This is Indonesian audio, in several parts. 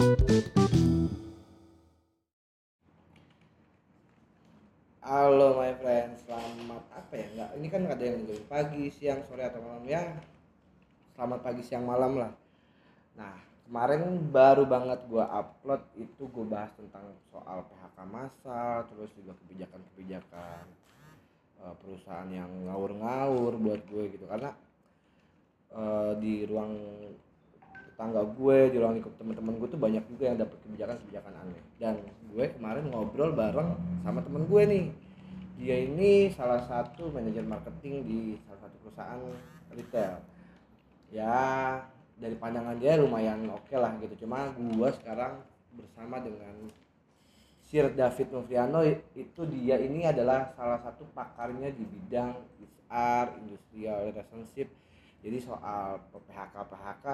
Halo my friend, selamat apa ya? Enggak, ini kan ada yang dengerin pagi, siang, sore atau malam ya. Selamat pagi, siang, malam lah. Nah, kemarin baru banget gua upload itu gua bahas tentang soal PHK massal, terus juga kebijakan-kebijakan eh, perusahaan yang ngawur-ngawur buat gue gitu karena eh, di ruang tetangga gue, di ruang lingkup teman-teman gue tuh banyak juga yang dapat kebijakan-kebijakan aneh. Dan gue kemarin ngobrol bareng sama temen gue nih. Dia ini salah satu manajer marketing di salah satu perusahaan retail. Ya, dari pandangan dia lumayan oke lah gitu. Cuma gue sekarang bersama dengan Sir David Novriano itu dia ini adalah salah satu pakarnya di bidang HR, industrial relationship. Jadi soal PHK PHK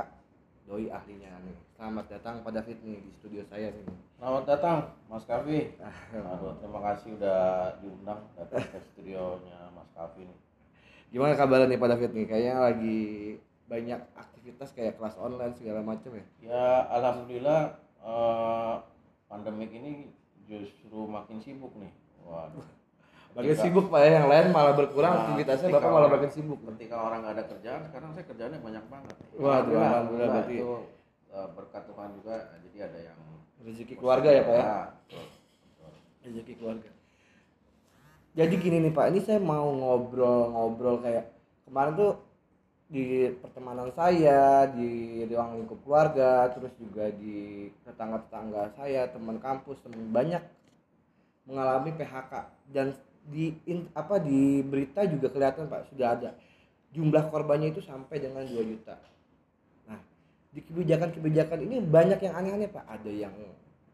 doi ahlinya nih. Selamat datang pada David nih di studio saya nih. Selamat datang Mas Kavi. Aduh, terima kasih udah diundang datang ke studionya Mas Kavi nih. Gimana kabarnya nih Pak David nih? Kayaknya lagi banyak aktivitas kayak kelas online segala macam ya. Ya alhamdulillah eh, pandemik ini justru makin sibuk nih. Waduh. Makin Ketika- sibuk Pak ya, yang lain malah berkurang Nah, aktivitasnya Bapak malah makin sibuk. Ketika orang nggak ada kerjaan, sekarang saya kerjaannya banyak banget. Waduh, alhamdulillah, berarti- itu eh, berkat Tuhan juga. Jadi ada yang Rezeki keluarga ya Pak ya. betul. Rezeki keluarga. Jadi gini nih Pak, ini saya mau ngobrol-ngobrol kayak kemarin tuh di pertemanan saya, di ruang lingkup keluarga, terus juga di tetangga-tetangga saya, teman kampus, teman banyak mengalami PHK dan di in- apa di berita juga kelihatan Pak sudah ada jumlah korbannya itu sampai dengan 2 juta. Nah, di kebijakan-kebijakan ini banyak yang aneh-aneh Pak. Ada yang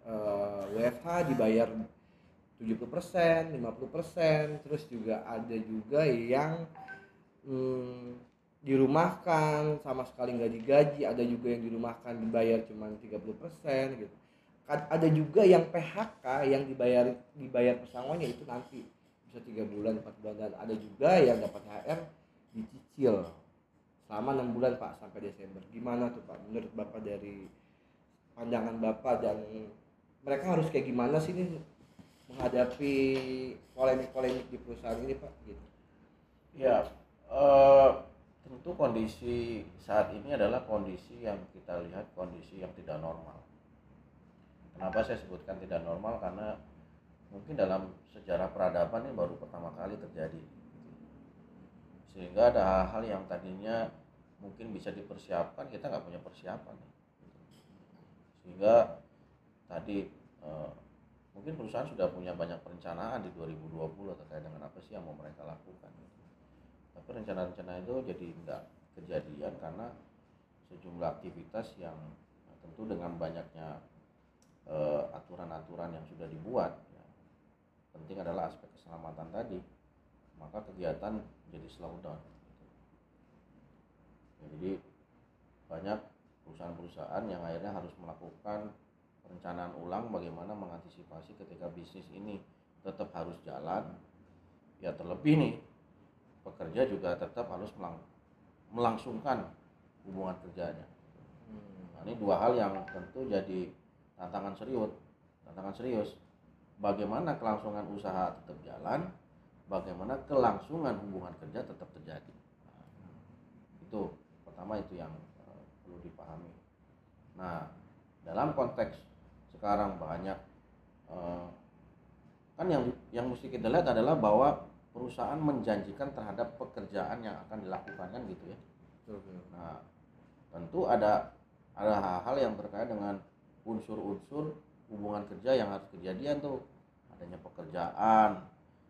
eh, WFH dibayar 70%, 50%, terus juga ada juga yang hmm, dirumahkan sama sekali nggak digaji, ada juga yang dirumahkan dibayar cuma 30% gitu. Ada juga yang PHK yang dibayar dibayar pesangonnya itu nanti bisa tiga bulan, empat bulan dan ada juga yang dapat THR dicicil selama enam bulan Pak sampai Desember. Gimana tuh Pak menurut Bapak dari pandangan Bapak dan mereka harus kayak gimana sih nih menghadapi polemik-polemik di perusahaan ini Pak gitu. Ya, eh, tentu kondisi saat ini adalah kondisi yang kita lihat kondisi yang tidak normal. Kenapa saya sebutkan tidak normal? Karena mungkin dalam sejarah peradaban ini baru pertama kali terjadi. Sehingga ada hal-hal yang tadinya mungkin bisa dipersiapkan, kita nggak punya persiapan. Sehingga tadi eh, mungkin perusahaan sudah punya banyak perencanaan di 2020 terkait dengan apa sih yang mau mereka lakukan tapi rencana-rencana itu jadi tidak kejadian karena sejumlah aktivitas yang tentu dengan banyaknya eh, aturan-aturan yang sudah dibuat penting adalah aspek keselamatan tadi maka kegiatan jadi slow down gitu. Ya, jadi banyak perusahaan-perusahaan yang akhirnya harus melakukan perencanaan ulang bagaimana mengantisipasi ketika bisnis ini tetap harus jalan ya terlebih nih pekerja juga tetap harus melang- melangsungkan hubungan kerjanya. Nah, ini dua hal yang tentu jadi tantangan serius, tantangan serius. Bagaimana kelangsungan usaha tetap jalan, bagaimana kelangsungan hubungan kerja tetap terjadi. Nah, itu pertama itu yang eh, perlu dipahami. Nah, dalam konteks sekarang banyak eh, kan yang yang mesti kita lihat adalah bahwa perusahaan menjanjikan terhadap pekerjaan yang akan dilakukan kan gitu ya. Nah, tentu ada ada hal-hal yang terkait dengan unsur-unsur hubungan kerja yang harus kejadian tuh. Adanya pekerjaan,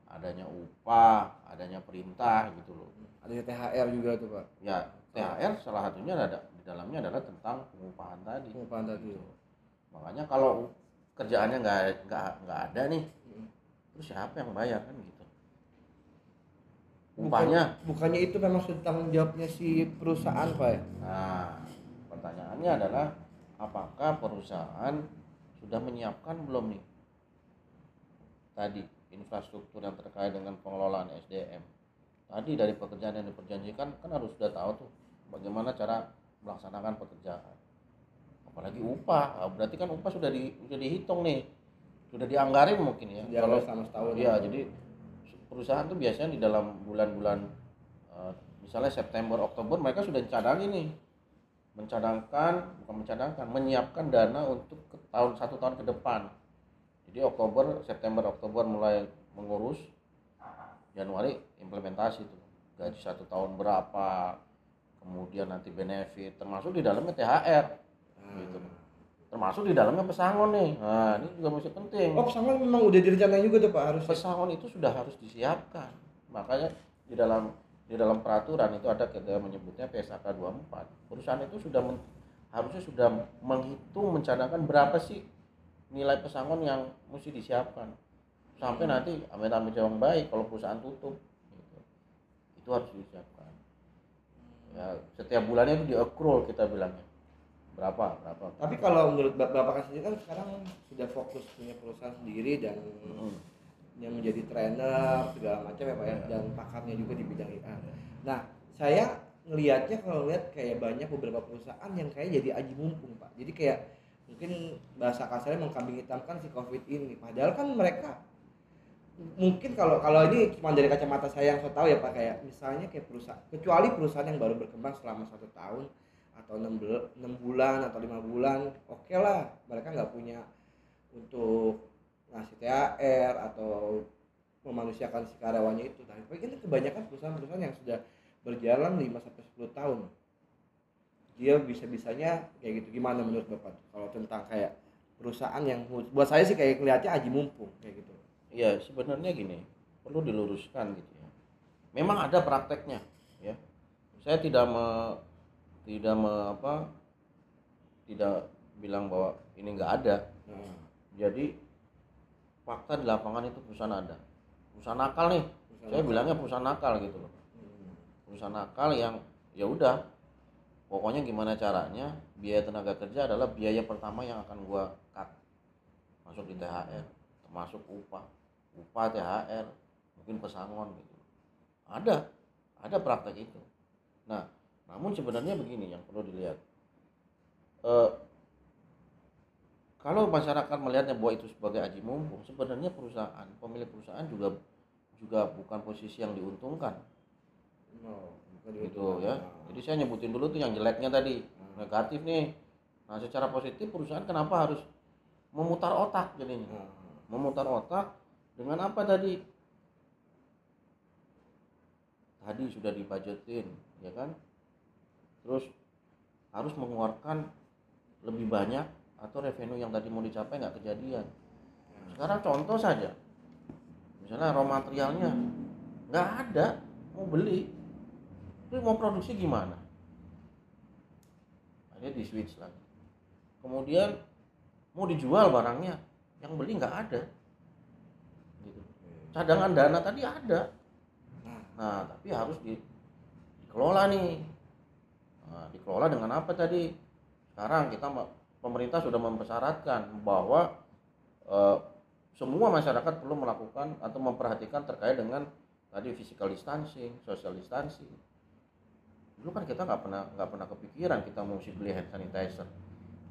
adanya upah, adanya perintah gitu loh. Ada THR juga tuh Pak. Ya, THR salah satunya ada di dalamnya adalah tentang pengupahan tadi. Pengupahan tadi. Gitu. Makanya kalau kerjaannya nggak nggak nggak ada nih, Hmm. terus siapa yang bayar kan gitu? Bukan- Upahnya bukannya itu memang sudah tanggung jawabnya si perusahaan Pak ya? Nah, pertanyaannya adalah apakah perusahaan sudah menyiapkan belum nih tadi infrastruktur yang terkait dengan pengelolaan SDM. Tadi dari pekerjaan yang diperjanjikan kan harus sudah tahu tuh bagaimana cara melaksanakan pekerjaan. apalagi upah Ah, berarti kan upah sudah di sudah dihitung nih sudah dianggarin mungkin ya Dia kalau selama setahun. iya jadi perusahaan tuh biasanya di dalam bulan-bulan eh, misalnya September Oktober mereka sudah cadangin nih mencadangkan bukan mencadangkan menyiapkan dana untuk ke tahun satu tahun ke depan jadi Oktober September Oktober mulai mengurus Januari implementasi tuh. Gaji satu tahun berapa kemudian nanti benefit termasuk di dalamnya THR Nah. gitu. Termasuk di dalamnya pesangon nih. Nah ini juga masih penting. Oh, pesangon memang udah direncanain juga tuh Pak harus. pesangon itu sudah harus disiapkan. Makanya di dalam di dalam peraturan itu ada kita menyebutnya PSAK 24 perusahaan itu sudah men- harusnya sudah menghitung mencadangkan berapa sih nilai pesangon yang mesti disiapkan sampai nanti amit-amit yang baik kalau perusahaan tutup gitu. itu harus disiapkan ya setiap bulannya itu di accrual kita bilangnya berapa berapa Tapi kalau menurut Bap- Bapak sendiri kan sekarang sudah fokus punya perusahaan sendiri dan Mm. yang menjadi trainer segala macam ya Pak ya Iya. dan pakarnya juga di bidang IA. Nah, saya ngelihatnya kalau lihat kayak banyak beberapa perusahaan yang kayak jadi aji mumpung Pak. Jadi kayak mungkin bahasa kasarnya mengkambing hitamkan si Covid ini. Padahal kan mereka mungkin kalau kalau ini cuma dari kacamata saya yang saya tahu ya Pak kayak misalnya kayak perusahaan kecuali perusahaan yang baru berkembang selama satu tahun atau enam bulan atau lima bulan oke lah. Mereka nggak punya untuk ngasih THR atau memanusiakan si karyawannya itu. Tapi kan kebanyakan perusahaan-perusahaan yang sudah berjalan 5 sampai 10 tahun dia bisa-bisanya kayak gitu. Gimana menurut Bapak? Kalau tentang kayak perusahaan yang buat saya sih kayak kelihatannya aji mumpung kayak gitu. Ya sebenarnya gini perlu diluruskan gitu ya. Memang ada prakteknya ya. Saya tidak me, tidak me, apa tidak bilang bahwa ini nggak ada. Nah, jadi fakta di lapangan itu perusahaan ada. Perusahaan nakal nih. Perusahaan saya bilangnya perusahaan nakal gitu loh. Hmm. perusahaan nakal yang ya udah pokoknya gimana caranya biaya tenaga kerja adalah biaya pertama yang akan gua cut. Masuk di THR termasuk upah. Upah THR mungkin pesangon gitu. Ada ada praktek itu. Nah namun sebenarnya begini yang perlu dilihat. Eh, kalau masyarakat melihatnya bahwa itu sebagai aji mumpung sebenarnya perusahaan pemilik perusahaan juga juga bukan posisi yang diuntungkan gitu itu. ya. Jadi saya nyebutin dulu tuh yang jeleknya tadi, Hmm. negatif nih. Nah, secara positif perusahaan kenapa harus memutar otak jadinya? Nah, Memutar otak dengan apa tadi? Tadi sudah dibajetin, ya kan? Terus harus mengeluarkan lebih banyak atau revenue yang tadi mau dicapai nggak kejadian. Sekarang contoh saja, misalnya raw materialnya nggak ada, mau beli, lu mau produksi gimana? Akhirnya di switch lagi. Kemudian mau dijual barangnya, yang beli nggak ada. Gitu. Cadangan dana tadi ada, Nah, tapi harus di, dikelola nih. Nah, dikelola dengan apa tadi? Sekarang kita pemerintah sudah mempersyaratkan bahwa eh, semua masyarakat perlu melakukan atau memperhatikan terkait dengan tadi physical distancing, social distancing. Dulu kan kita nggak pernah nggak pernah kepikiran kita mesti beli hand sanitizer.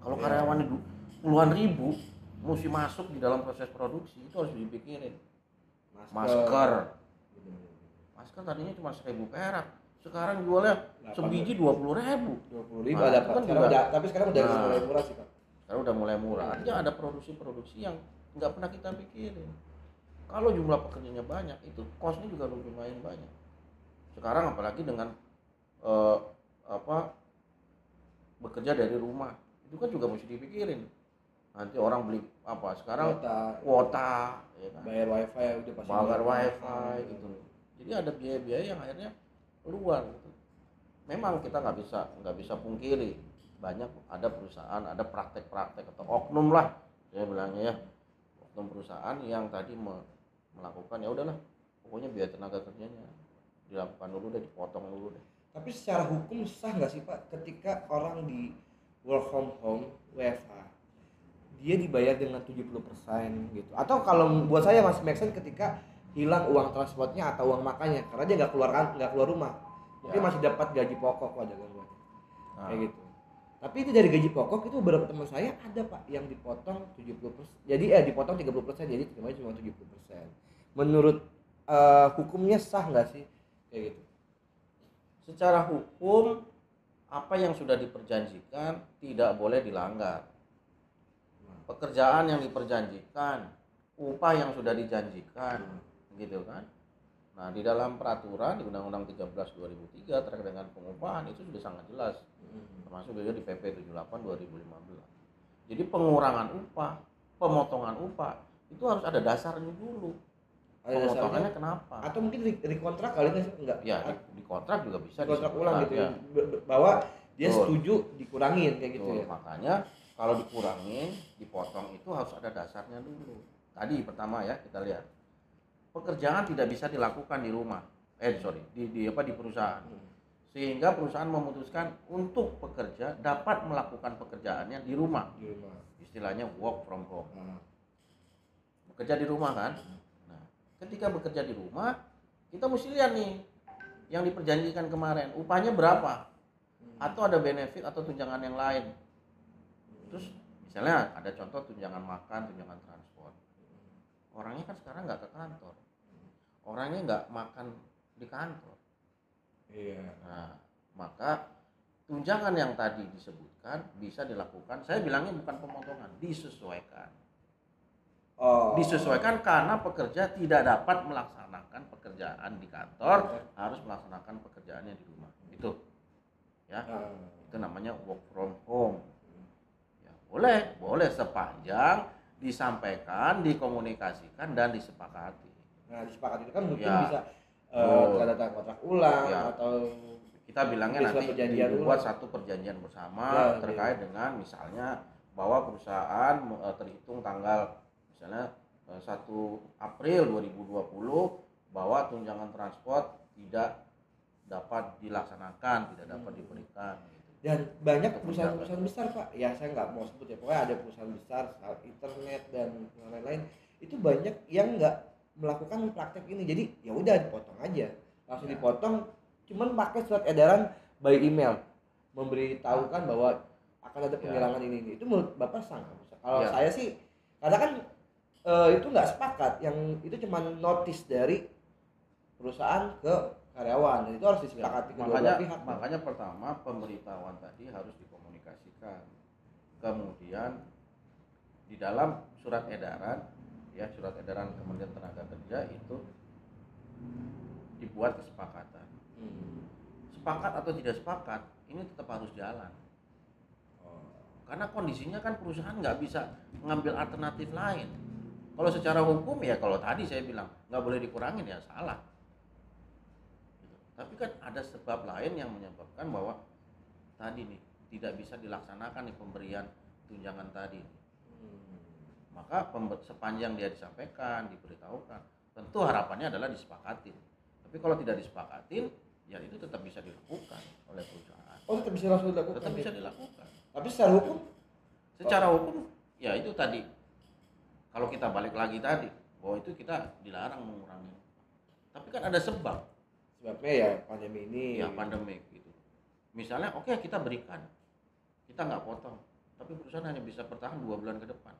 Kalau Iya. karyawan itu puluhan ribu mesti masuk di dalam proses produksi itu harus dipikirin. Masker, masker tadinya cuma seribu perak, sekarang jualnya sebiji dua puluh ribu. dua puluh ribu Nah, ada kan juga- udah, tapi sekarang udah Nah. mulai murah sih Pak. Sekarang udah mulai murah. Artinya ada produksi-produksi yang nggak pernah kita pikirin. Kalau jumlah pekerjanya banyak, itu costnya juga lumayan banyak. Sekarang apalagi dengan eh, apa bekerja dari rumah, itu kan juga mesti dipikirin. Nanti orang beli apa? Sekarang Kuota, kuota, ya kan? bayar wifi udah pasti bayar bayar. wifi gitu jadi ada biaya-biaya yang akhirnya keluar gitu. memang kita nggak bisa nggak bisa pungkiri banyak ada perusahaan ada praktek-praktek atau oknum lah saya bilangnya ya oknum perusahaan yang tadi me- melakukan ya udahlah pokoknya biaya tenaga kerjanya dilakukan dulu deh dipotong dulu deh Tapi secara hukum sah nggak sih Pak ketika orang di work from home WFH dia dibayar dengan 70% gitu. Atau kalau buat saya masih make sense ketika hilang uang transportnya atau uang makannya karena dia nggak keluar kan- nggak keluar rumah. Mungkin Ya. masih dapat gaji pokok wajar gangguan. Nah, Kayak gitu. tapi itu dari gaji pokok itu beberapa teman saya ada pak yang dipotong 70 jadi eh dipotong 30 jadi terimanya cuma 70 menurut eh, hukumnya sah nggak sih kayak gitu secara hukum apa yang sudah diperjanjikan tidak boleh dilanggar. Pekerjaan yang diperjanjikan upah yang sudah dijanjikan gitu kan? Nah di dalam peraturan di Undang-Undang 13 2003 terkait dengan pengupahan itu sudah sangat jelas. Termasuk juga di PP 78 2015 jadi pengurangan upah pemotongan upah itu harus ada dasarnya dulu ada dasarnya pemotongannya kenapa? Atau mungkin di, di kontrak kali nggak enggak ya di, di kontrak juga bisa di kontrak disebutkan, ulang gitu ya. ya. Bahwa dia Betul. setuju dikurangin kayak gitu Betul, ya. makanya kalau dikurangin dipotong itu harus ada dasarnya dulu. Tadi pertama ya kita lihat. Pekerjaan tidak bisa dilakukan di rumah. Eh sorry di, di apa di perusahaan. Sehingga perusahaan memutuskan untuk pekerja dapat melakukan pekerjaannya di rumah. Di rumah. Istilahnya work from home. Nah, bekerja di rumah kan? Nah ketika bekerja di rumah kita mesti lihat nih yang diperjanjikan kemarin upahnya berapa? Atau ada benefit atau tunjangan yang lain? Terus misalnya ada contoh tunjangan makan tunjangan transport. Orangnya kan sekarang nggak ke kantor. Orangnya nggak makan di kantor. Iya. Nah maka tunjangan yang tadi disebutkan bisa dilakukan saya bilangnya bukan pemotongan disesuaikan oh disesuaikan karena pekerja tidak dapat melaksanakan pekerjaan di kantor harus melaksanakan pekerjaannya di rumah itu ya Ah. itu namanya work from home ya, boleh boleh sepanjang disampaikan dikomunikasikan dan disepakati nah disepakati itu kan mungkin Ya. bisa eh, Oh. tanda tangan kontrak ulang Ya. atau kita bilangnya nanti dibuat ulang. satu perjanjian bersama Ya, terkait dengan misalnya bahwa perusahaan eh, terhitung tanggal misalnya eh, 1 April 2020 bahwa tunjangan transport tidak dapat dilaksanakan, tidak dapat Hmm. diberikan gitu. dan banyak perusahaan-perusahaan besar pak ya saya nggak mau sebut ya pokoknya ada perusahaan besar internet dan lain-lain itu banyak yang nggak melakukan praktek ini jadi ya udah dipotong aja langsung Ya. dipotong cuman pakai surat edaran by email memberitahukan bahwa akan ada Ya. penghilangan ini, ini itu menurut bapak? Mas? kalau Ya. saya sih karena kan eh, itu nggak sepakat. Yang itu cuma notice dari perusahaan ke karyawan. Dan itu harus disepakati kedua makanya pihak. makanya pertama pemberitahuan tadi harus dikomunikasikan. Kemudian di dalam surat edaran ya surat edaran Kementerian Tenaga Kerja itu dibuat kesepakatan. Hmm. sepakat atau tidak sepakat ini tetap harus jalan. Karena kondisinya kan perusahaan nggak bisa mengambil alternatif lain kalau secara hukum ya kalau tadi saya bilang nggak boleh dikurangin ya salah Gitu. tapi kan ada sebab lain yang menyebabkan bahwa tadi nih tidak bisa dilaksanakan nih pemberian tunjangan tadi Hmm. maka sepanjang dia disampaikan diberitahukan tentu harapannya adalah disepakatin tapi kalau tidak disepakatin ya itu tetap bisa dilakukan oleh perusahaan Oh tetap bisa langsung dilakukan. tetap ya? bisa dilakukan Tapi secara hukum secara hukum ya itu tadi kalau kita balik lagi tadi bahwa itu kita dilarang mengurangi. Tapi kan ada sebab. Sebabnya ya pandemi ini. ya pandemik gitu. Misalnya oke kita berikan. Kita nggak potong. Tapi perusahaan hanya bisa bertahan dua bulan ke depan.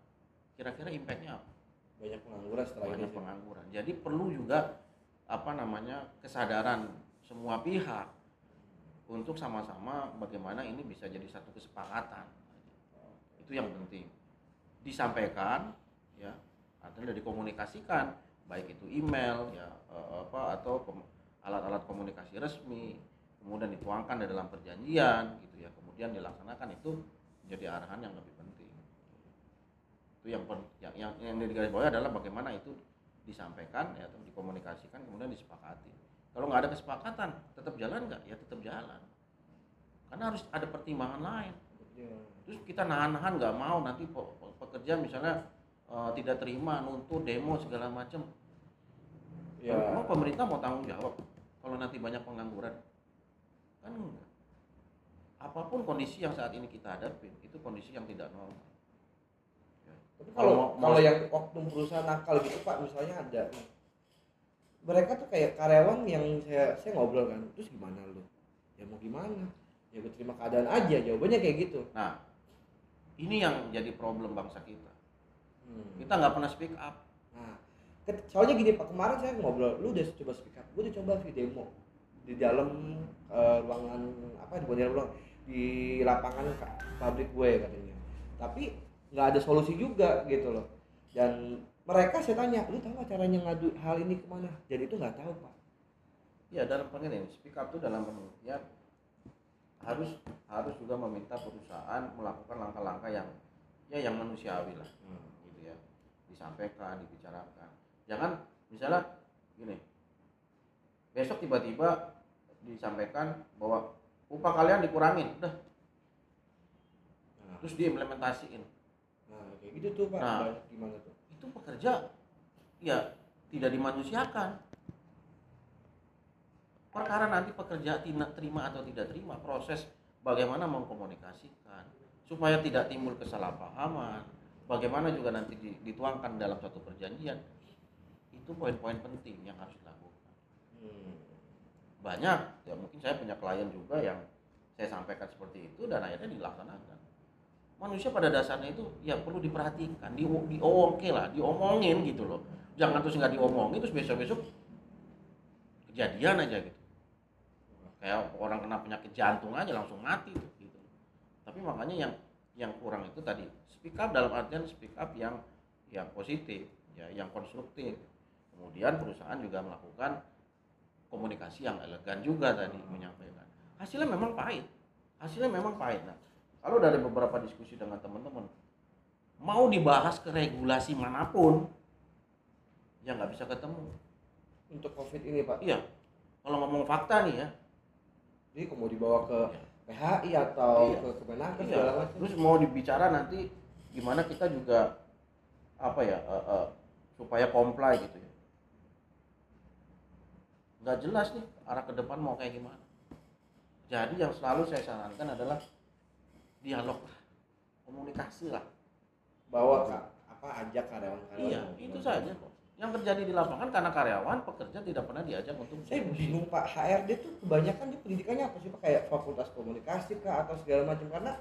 Kira-kira impactnya apa? Banyak pengangguran setelah ini. banyak sih. pengangguran. Jadi perlu juga apa namanya kesadaran semua pihak untuk sama-sama bagaimana ini bisa jadi satu kesepakatan. Itu yang penting. Disampaikan ya artinya dikomunikasikan. Baik itu email ya eh, apa atau alat-alat komunikasi resmi kemudian dituangkan di dalam perjanjian gitu ya. Kemudian dilaksanakan itu menjadi arahan yang lebih penting. Itu yang pen- yang yang, yang digarisbawahi adalah bagaimana itu disampaikan ya atau dikomunikasikan kemudian disepakati. Kalau nggak ada kesepakatan tetap jalan nggak? Ya tetap jalan. Karena harus ada pertimbangan lain. Terus kita nahan-nahan nggak mau nanti pe- pe- pekerja misalnya eh, tidak terima nuntut demo segala macam Ya. emang pemerintah mau tanggung jawab kalau nanti banyak pengangguran kan enggak apa pun kondisi yang saat ini kita hadapi itu kondisi yang tidak normal Tapi Kalau kalau mau- kalau mau- yang oknum perusahaan nakal gitu Pak, misalnya ada. Mereka tuh kayak karyawan yang saya saya ngobrol kan, terus gimana lu? Ya mau gimana? ya gue terima keadaan aja jawabannya kayak gitu nah ini yang jadi problem bangsa kita Hmm. kita nggak pernah speak up Nah, soalnya gini Pak, kemarin saya ngobrol, lu udah coba speak up, gue udah coba via demo di dalam eh, ruangan apa di dalam ruang di lapangan pabrik gue katanya. Tapi nggak ada solusi juga gitu loh. Dan mereka saya tanya, lu tahu caranya ngadu hal ini ke mana? Jadi itu nggak tahu pak. ya dalam pengertian speak up itu dalam pengertian harus harus juga meminta perusahaan melakukan langkah-langkah yang ya yang manusiawi lah ya disampaikan dibicarakan jangan misalnya gini besok tiba-tiba disampaikan bahwa upah kalian dikurangin udah Nah, terus diimplementasiin nah, kayak gitu tuh pak. Nah. Gimana tuh? itu pekerja ya tidak dimanusiakan perkara nanti pekerja tidak terima atau tidak terima proses bagaimana mengkomunikasikan supaya tidak timbul kesalahpahaman bagaimana juga nanti di- dituangkan dalam suatu perjanjian itu poin-poin penting yang harus dilakukan. Hmm. banyak ya mungkin saya punya klien juga yang saya sampaikan seperti itu dan akhirnya dilaksanakan. Manusia pada dasarnya itu ya perlu diperhatikan di di oke lah diomongin gitu loh. Jangan terus nggak diomongin terus besok besok kejadian aja gitu. Kayak orang kena penyakit jantung aja langsung mati gitu. Tapi makanya yang yang kurang itu tadi. Speak up dalam artian speak up yang yang positif ya yang konstruktif. Kemudian perusahaan juga melakukan komunikasi yang elegan juga tadi menyampaikan. Hasilnya memang pahit. Hasilnya memang pahit. Nah kalau dari beberapa diskusi dengan teman-teman mau dibahas ke regulasi mana pun ya nggak bisa ketemu. Untuk covid ini pak. iya. Kalau ngomong fakta nih ya. Jadi kalau mau dibawa ke Iya. PHI atau Iya. ke Kemenaker Iya. segala macam. terus mau dibicara nanti gimana kita juga apa ya eh, eh, supaya comply gitu ya nggak jelas nih arah ke depan mau kayak gimana jadi yang selalu saya sarankan adalah dialog lah komunikasi lah bawa ke apa ajak karyawan-karyawan iya itu saja kok yang terjadi di lapangan karena karyawan pekerja tidak pernah diajak untuk saya bingung pak. HRD tuh kebanyakan dia pendidikannya apa sih pak? Kayak fakultas komunikasi kah atau segala macam? Karena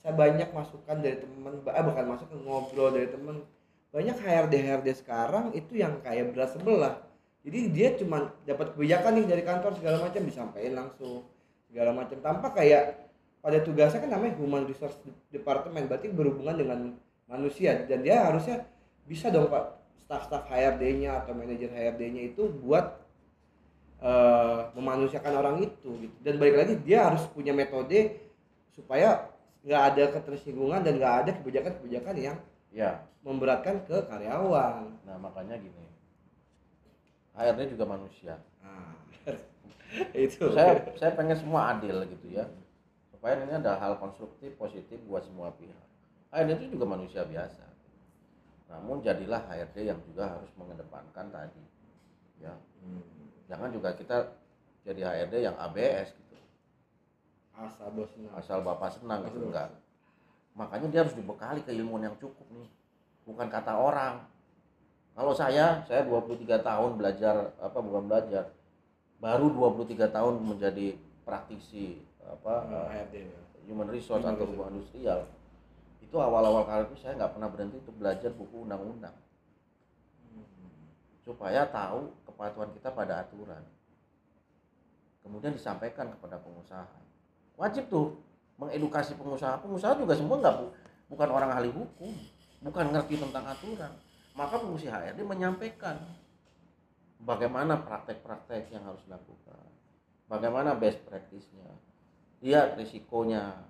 saya banyak masukan dari teman eh bukan masuk ke ngobrol dari teman banyak HRD HRD sekarang itu yang kayak beras sebelah. Jadi dia cuma dapat kebijakan nih dari kantor segala macam disampaikan langsung segala macam. Tanpa kayak pada tugasnya kan namanya human resource department berarti berhubungan dengan manusia. Dan dia harusnya bisa dong pak staff-staff HRD-nya atau manajer HRD-nya itu buat eh, memanusiakan orang itu gitu. Dan balik lagi dia harus punya metode supaya nggak ada ketersinggungan dan nggak ada kebijakan-kebijakan yang ya. memberatkan ke karyawan. nah makanya gini. HRD juga manusia. Nah, itu. saya saya pengen semua adil gitu ya. Supaya ini ada hal konstruktif positif buat semua pihak. HRD itu juga manusia biasa namun jadilah HRD yang juga harus mengedepankan tadi ya. Hmm. jangan juga kita jadi HRD yang ABS gitu. Asal bos senang. asal bapak senang gitu enggak. makanya dia harus dibekali keilmuan yang cukup nih. Bukan kata orang. Kalau saya saya 23 tahun belajar apa bukan belajar baru 23 tahun menjadi praktisi apa HRD. human resource Human atau hubungan industrial itu awal-awal kali itu saya nggak pernah berhenti untuk belajar buku undang-undang. Supaya tahu kepatuhan kita pada aturan. Kemudian disampaikan kepada pengusaha. Wajib tuh mengedukasi pengusaha. Pengusaha juga semua nggak bu- bukan orang ahli hukum bukan ngerti tentang aturan. Maka fungsi HRD menyampaikan bagaimana praktek-praktek yang harus dilakukan bagaimana best practice-nya lihat risikonya.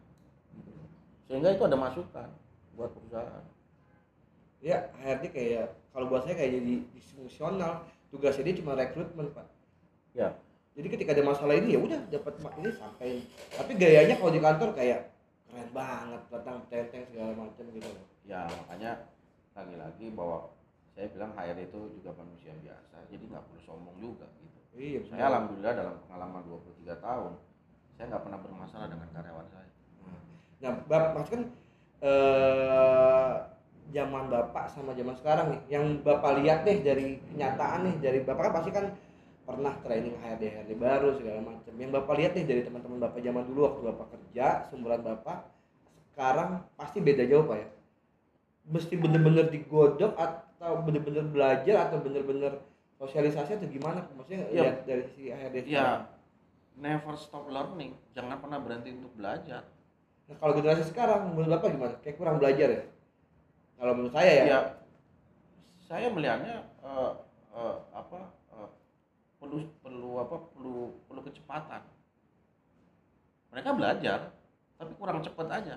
Sehingga itu ada masukan buat perusahaan Ya HRD kayak kalau buat saya kayak jadi disfungsional tugasnya dia cuma rekrutmen pak. Ya. Jadi ketika ada masalah ini ya udah dapat ini sampai tapi gayanya kalau di kantor kayak keren banget datang tenteng segala macam gitu. ya makanya lagi-lagi bahwa saya bilang HRD itu juga manusia biasa jadi nggak perlu sombong juga gitu Iya. saya alhamdulillah dalam pengalaman 23 tahun saya nggak pernah bermasalah dengan karyawan saya Nah, Bap, maksud kan eh zaman Bapak sama zaman sekarang nih, yang Bapak lihat deh dari kenyataan nih, dari Bapak kan pasti kan pernah training HRD HRD baru segala macam yang bapak lihat nih dari teman-teman bapak zaman dulu waktu bapak kerja seumuran bapak sekarang pasti beda jauh pak ya? Mesti bener-bener digodok atau bener-bener belajar atau bener-bener sosialisasi atau gimana? Maksudnya Ya. lihat dari si HRD ya. never stop learning. Jangan pernah berhenti untuk belajar Nah, kalau generasi sekarang menurut bapak gimana? Kayak kurang belajar ya? Kalau menurut saya ya, ya saya melihatnya eh, eh, apa eh, perlu perlu apa perlu perlu kecepatan. Mereka belajar tapi kurang cepat aja.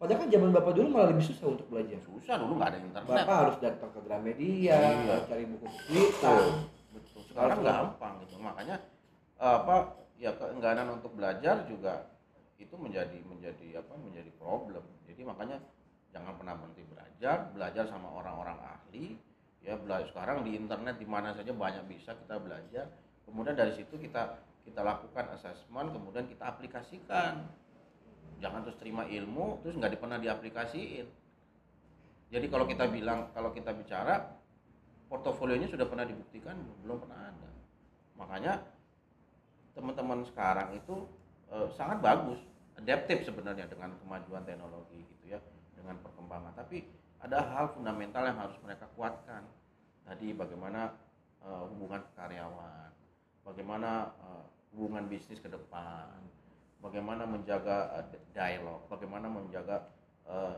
Padahal kan zaman bapak dulu malah lebih susah untuk belajar. Susah dulu nggak ada internet. Bapak harus datang ke Gramedia Iya. cari buku kita betul. Sekarang gampang gitu. Makanya apa ya keengganan untuk belajar juga itu menjadi menjadi apa menjadi problem. Jadi makanya jangan pernah berhenti belajar belajar sama orang-orang ahli ya belajar sekarang di internet di mana saja banyak bisa kita belajar. Kemudian dari situ kita kita lakukan assessment kemudian kita aplikasikan. Jangan terus terima ilmu terus nggak pernah diaplikasiin. Jadi kalau kita bilang kalau kita bicara portofolionya sudah pernah dibuktikan? Belum pernah ada. Makanya teman-teman sekarang itu eh, sangat bagus adaptif sebenarnya dengan kemajuan teknologi gitu ya dengan perkembangan. Tapi ada hal fundamental yang harus mereka kuatkan. Tadi bagaimana eh, hubungan karyawan bagaimana eh, hubungan bisnis ke depan bagaimana menjaga eh, dialog bagaimana menjaga eh,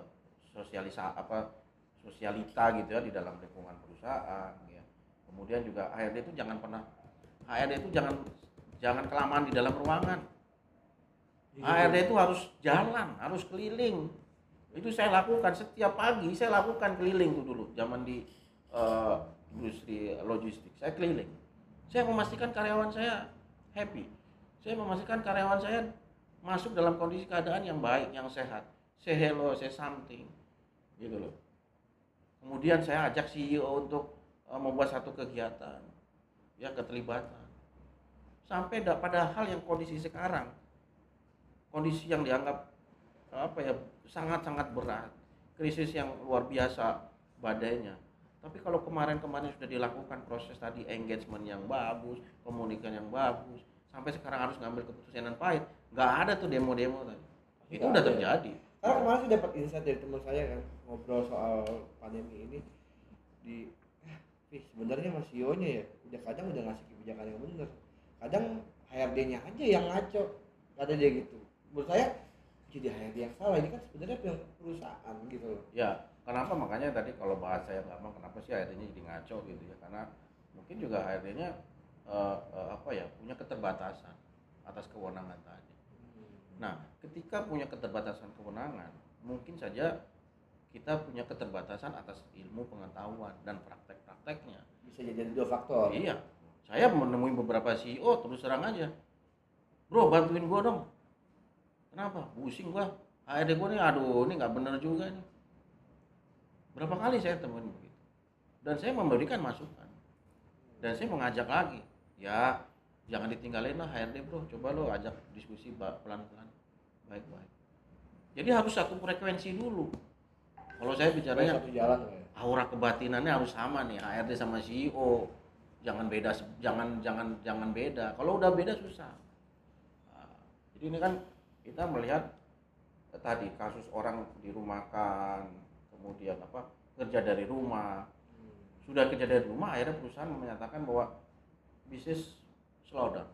sosialisa apa sosialita gitu ya di dalam lingkungan perusahaan ya. Kemudian juga HRD itu jangan pernah HRD itu jangan jangan kelamaan di dalam ruangan Iya. HRD itu harus jalan harus keliling. Itu saya lakukan setiap pagi saya lakukan keliling tuh dulu zaman di eh, industri logistik. Saya keliling. Saya memastikan karyawan saya happy. Saya memastikan karyawan saya masuk dalam kondisi keadaan yang baik yang sehat. Say hello say something gitu loh. Kemudian saya ajak CEO untuk eh, membuat satu kegiatan ya keterlibatan. Sampai da- pada hal yang kondisi sekarang kondisi yang dianggap apa ya sangat-sangat berat krisis yang luar biasa badainya. Tapi kalau kemarin-kemarin sudah dilakukan proses tadi engagement yang bagus komunikasi yang bagus sampai sekarang harus ngambil keputusan yang pahit nggak ada tuh demo-demo tadi. Itu Nggak udah ada. terjadi. Karena kemarin sih dapat insight dari teman saya kan ngobrol soal pandemi ini di eh, sebenarnya Mas Ionya ya udah kadang udah ngasih kebijakan yang bener. Kadang HRD-nya aja yang ngaco. Kata dia gitu menurut saya jadi HRD yang salah ini kan sebenarnya perusahaan gitu loh. Ya kenapa? Makanya tadi kalau bahasa yang gampang kenapa sih HRD-nya jadi ngaco gitu ya? Karena mungkin juga HRD-nya eh, eh, apa ya punya keterbatasan atas kewenangan tadi. Nah, ketika punya keterbatasan kewenangan, mungkin saja kita punya keterbatasan atas ilmu pengetahuan dan praktek-prakteknya. bisa jadi dua faktor. Iya, saya menemui beberapa CEO terus terang aja, bro bantuin gua dong. Kenapa? Pusing gua. HRD gua nih, aduh ini nggak bener juga nih. Berapa kali saya temuin begitu. Dan saya memberikan masukan. Dan saya mengajak lagi, ya jangan ditinggalin lah HRD bro, coba lo ajak diskusi pelan-pelan, baik-baik. Jadi harus satu frekuensi dulu. Kalau saya bicaranya satu jalan ya aura kebatinannya harus sama nih HRD sama CEO jangan beda jangan jangan jangan beda kalau udah beda susah Nah, jadi ini kan kita melihat eh, tadi kasus orang dirumahkan kemudian apa kerja dari rumah. Sudah kerja dari rumah akhirnya perusahaan menyatakan bahwa bisnis slow down.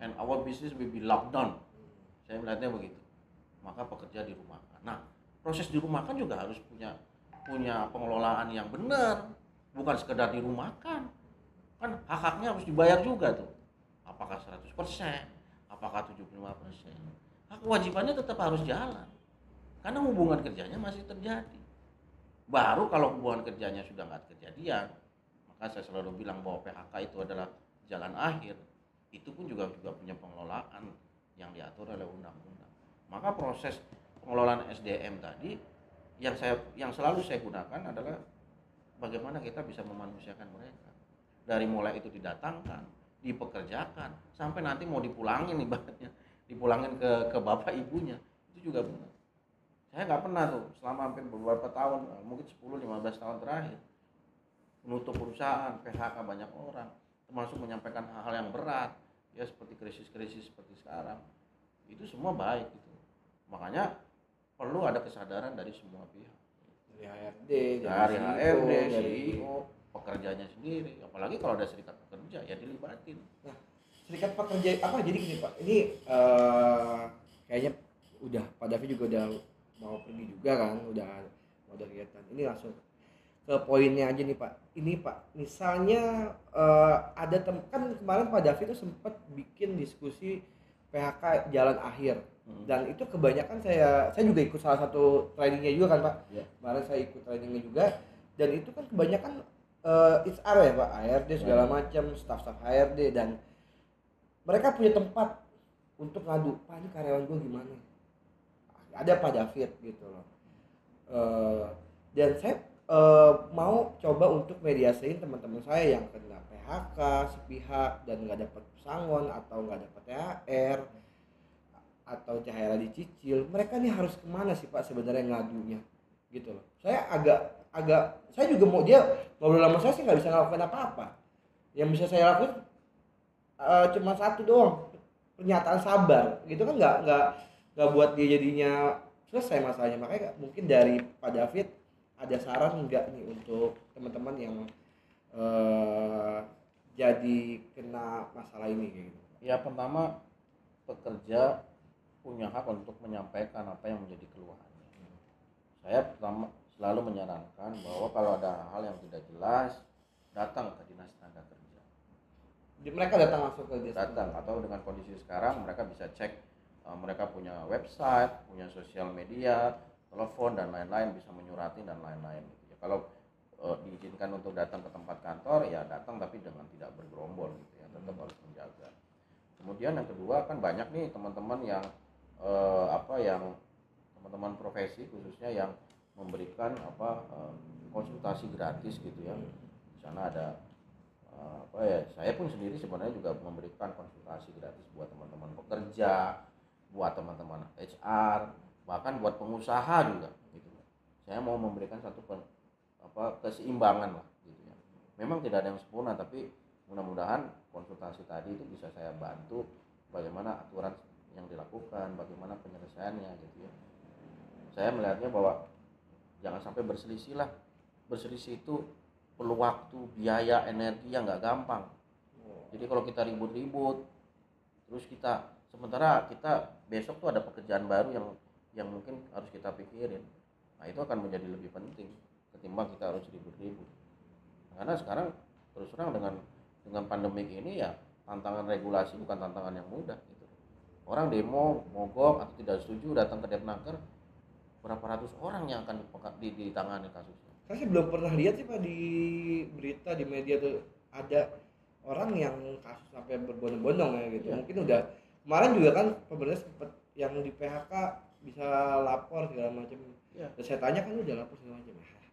And our business will be locked down. Saya melihatnya begitu. Maka pekerja dirumahkan. Nah proses dirumahkan juga harus punya punya pengelolaan yang benar. Bukan sekedar dirumahkan. Kan hak-haknya harus dibayar juga tuh. Apakah 100% apakah 75% hak kewajibannya tetap harus jalan. Karena hubungan kerjanya masih terjadi. Baru kalau hubungan kerjanya sudah nggak kejadian maka saya selalu bilang bahwa PHK itu adalah jalan akhir. Itu pun juga juga punya pengelolaan yang diatur oleh undang-undang. Maka proses pengelolaan SDM tadi yang saya yang selalu saya gunakan adalah bagaimana kita bisa memanusiakan mereka. Dari mulai itu didatangkan dipekerjakan. Sampai nanti mau dipulangin ibaratnya. Dipulangin ke ke bapak ibunya. Itu juga benar. Saya nggak pernah tuh selama hampir beberapa tahun mungkin 10-15 tahun terakhir menutup perusahaan PHK banyak orang termasuk menyampaikan hal-hal yang berat ya seperti krisis-krisis seperti sekarang. Itu semua baik gitu. Makanya perlu ada kesadaran dari semua pihak. Dari HRD dari CEO, HRD, dari CEO, pekerjanya sendiri apalagi kalau ada serikat pekerja ya dilibatin. Serikat pekerja apa? Jadi gini pak ini eh, kayaknya udah Pak Davi juga udah mau pergi juga kan udah mau ada kegiatan. Ini langsung ke poinnya aja nih pak. Ini pak misalnya eh, ada tem kan kemarin Pak Davi tuh sempat bikin diskusi PHK jalan akhir. Hmm. dan itu kebanyakan saya saya juga ikut salah satu trainingnya juga kan pak. Iya. kemarin saya ikut trainingnya juga. Dan itu kan kebanyakan eh HR ya pak? HRD segala Ya. macam staff-staff HRD dan mereka punya tempat untuk ngadu pak ini karyawan gue gimana? Ada Pak David gitu loh. Eh, dan saya eh, mau coba untuk mediasiin teman-teman saya yang kena PHK sepihak dan nggak dapat pesangon atau nggak dapat THR atau THR dicicil. Mereka nih harus ke mana sih Pak sebenarnya ngadunya? Gitu loh. Saya agak agak saya juga mau dia ngobrol sama saya sih nggak bisa ngelakuin apa-apa. Yang bisa saya lakukan eh, cuma satu doang pernyataan sabar. Gitu kan nggak nggak nggak buat dia jadinya selesai masalahnya. Makanya mungkin dari Pak David ada saran nggak nih untuk teman-teman yang eh, jadi kena masalah ini gitu? Ya pertama pekerja punya hak untuk menyampaikan apa yang menjadi keluhannya saya pertama selalu menyarankan bahwa kalau ada hal yang tidak jelas datang ke dinas tenaga kerja. Mereka datang langsung ke dia datang atau dengan kondisi sekarang mereka bisa cek uh, mereka punya website punya sosial media telepon dan lain-lain bisa menyurati dan lain-lain gitu ya. Kalau uh, diizinkan untuk datang ke tempat kantor ya datang tapi dengan tidak bergerombol gitu ya. Tetap harus menjaga. Kemudian yang kedua kan banyak nih teman-teman yang eh, apa yang teman-teman profesi khususnya yang memberikan apa konsultasi gratis gitu ya. Di sana ada eh, apa ya saya pun sendiri sebenarnya juga memberikan konsultasi gratis buat teman-teman pekerja buat teman-teman HR bahkan buat pengusaha juga gitu. Saya mau memberikan satu pen- apa keseimbangan lah gitu ya. Memang tidak ada yang sempurna tapi mudah-mudahan konsultasi tadi itu bisa saya bantu bagaimana aturan yang dilakukan bagaimana penyelesaiannya gitu ya. Saya melihatnya bahwa jangan sampai berselisih lah. Berselisih itu perlu waktu biaya energi yang nggak gampang. Jadi kalau kita ribut-ribut terus kita sementara kita besok tuh ada pekerjaan baru yang yang mungkin harus kita pikirin. Nah itu akan menjadi lebih penting ketimbang kita harus ribut-ribut. Karena sekarang terus terang dengan dengan pandemik ini ya tantangan regulasi bukan tantangan yang mudah gitu. Orang demo mogok atau tidak setuju datang ke Depnaker berapa ratus orang yang akan di, ditangani kasusnya saya sih belum pernah lihat sih pak di berita di media tuh ada orang yang kasus sampai berbondong-bondong ya gitu Iya. mungkin udah kemarin juga kan pemerintah sempat yang di PHK bisa lapor segala macam Iya. dan saya tanya kan udah lapor segala macam Ah,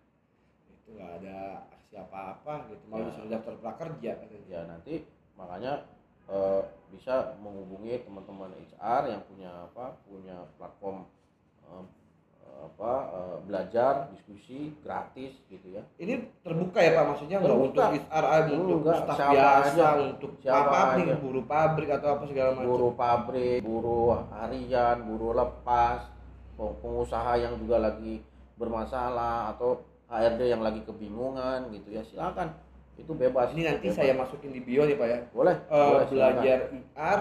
itu nggak ada aksi apa-apa gitu malah Ya. disuruh daftar prakerja katanya. ya nanti makanya eh, bisa menghubungi teman-teman HR yang punya apa punya platform eh, apa eh, belajar diskusi gratis gitu ya. Ini terbuka ya pak? Maksudnya nggak untuk SRI untuk Enggak, staf biasa aja. untuk Siapa apa nih buruh pabrik atau apa segala macam. Buruh pabrik buruh harian buruh lepas peng- pengusaha yang juga lagi bermasalah atau HRD yang lagi kebingungan gitu ya silakan. Itu bebas ini nanti Bebas. saya masukin di bio nih pak ya. Boleh, Eh, boleh silakan. belajar IR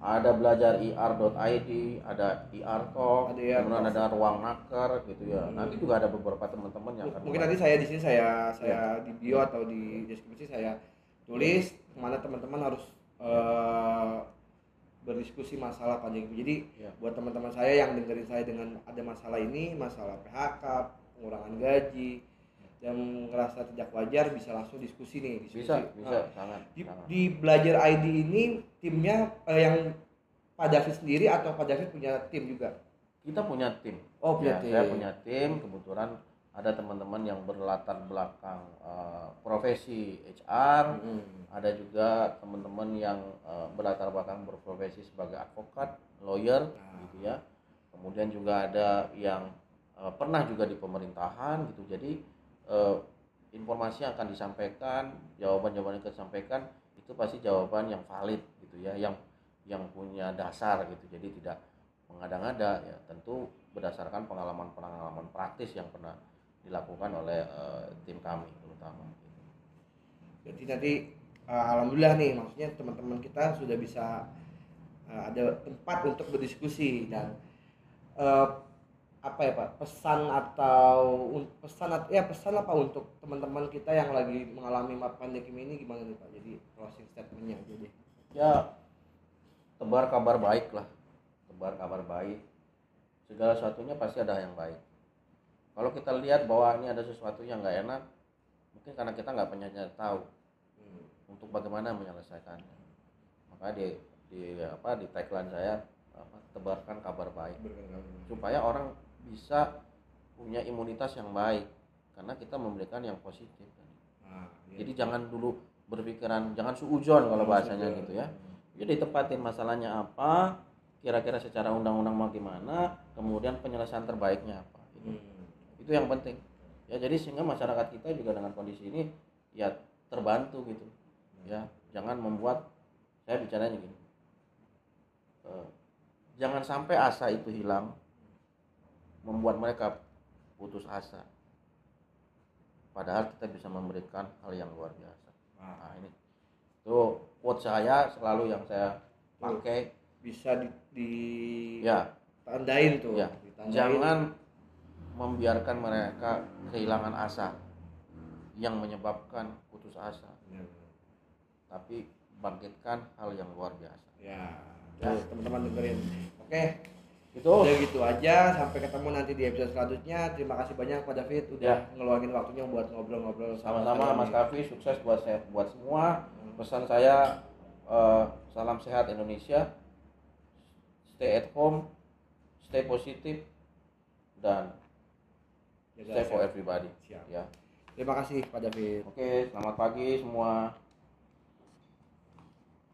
ada belajar ir.id ada ir talk Ada IR kemudian Talk. ada ruang naker gitu ya Hmm. nanti juga ada beberapa teman-teman yang akan mungkin nanti saya di sini saya saya di bio atau di deskripsi saya tulis ke mana teman-teman harus eh, berdiskusi masalah pada jadi Ya. buat teman-teman saya yang dengerin saya dengan ada masalah ini masalah PHK pengurangan gaji dan ngerasa tidak wajar bisa langsung diskusi nih diskusi. bisa bisa Nah, sangat di, sangat di belajar ID ini timnya eh, yang Pak David sendiri atau Pak David punya tim juga kita punya tim oh punya Ya, tim saya punya tim kebetulan ada teman-teman yang berlatar belakang eh, profesi HR Mm-mm. ada juga teman-teman yang eh, berlatar belakang berprofesi sebagai advokat lawyer Nah. gitu ya kemudian juga ada yang eh, pernah juga di pemerintahan gitu jadi eh, informasi yang akan disampaikan jawaban-jawaban yang akan disampaikan itu pasti jawaban yang valid gitu ya yang yang punya dasar gitu jadi tidak mengada-ngada ya tentu berdasarkan pengalaman-pengalaman praktis yang pernah dilakukan oleh eh, tim kami terutama gitu. Jadi nanti uh, alhamdulillah nih maksudnya teman-teman kita sudah bisa uh, ada tempat untuk berdiskusi dan uh, apa ya Pak? Pesan atau pesan ya pesan apa untuk teman-teman kita yang lagi mengalami pandemi ini? Gimana nih Pak? Jadi closing statementnya aja deh. ya tebar kabar baik lah. Tebar kabar baik. Segala sesuatunya pasti ada yang baik. Kalau kita lihat bahwa ini ada sesuatu yang nggak enak mungkin karena kita nggak punya tahu Hmm. untuk bagaimana menyelesaikannya. Maka di di apa di tagline saya apa, tebarkan kabar baik. Supaya orang bisa punya imunitas yang baik karena kita memberikan yang positif Nah, iya. jadi jangan dulu berpikiran jangan suujon kalau bahasanya gitu ya. Jadi tepatin masalahnya apa kira-kira secara undang-undang mau gimana kemudian penyelesaian terbaiknya apa Itu- Hmm. itu yang penting. Ya jadi sehingga masyarakat kita juga dengan kondisi ini ya terbantu gitu. Ya jangan membuat saya bicaranya gini. Eh, jangan sampai asa itu hilang membuat mereka putus asa. Padahal kita bisa memberikan hal yang luar biasa. Nah, ini. Itu quote saya selalu yang saya pakai. Bisa di, di ya. tandain tuh. Ya, ditandain. jangan membiarkan mereka kehilangan asa yang menyebabkan putus asa. Ya, tapi bangkitkan hal yang luar biasa. Ya, tuh, teman-teman dengerin. Oke, itu udah gitu aja. Sampai ketemu nanti di episode selanjutnya. Terima kasih banyak Pak David udah Ya. ngeluangin waktunya buat ngobrol-ngobrol sama-sama Mas. Kavi sukses buat saya buat semua pesan saya eh, salam sehat Indonesia stay at home stay positif dan Jaga stay for everybody Siap. ya Terima kasih Pak David. oke selamat pagi semua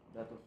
udah tuh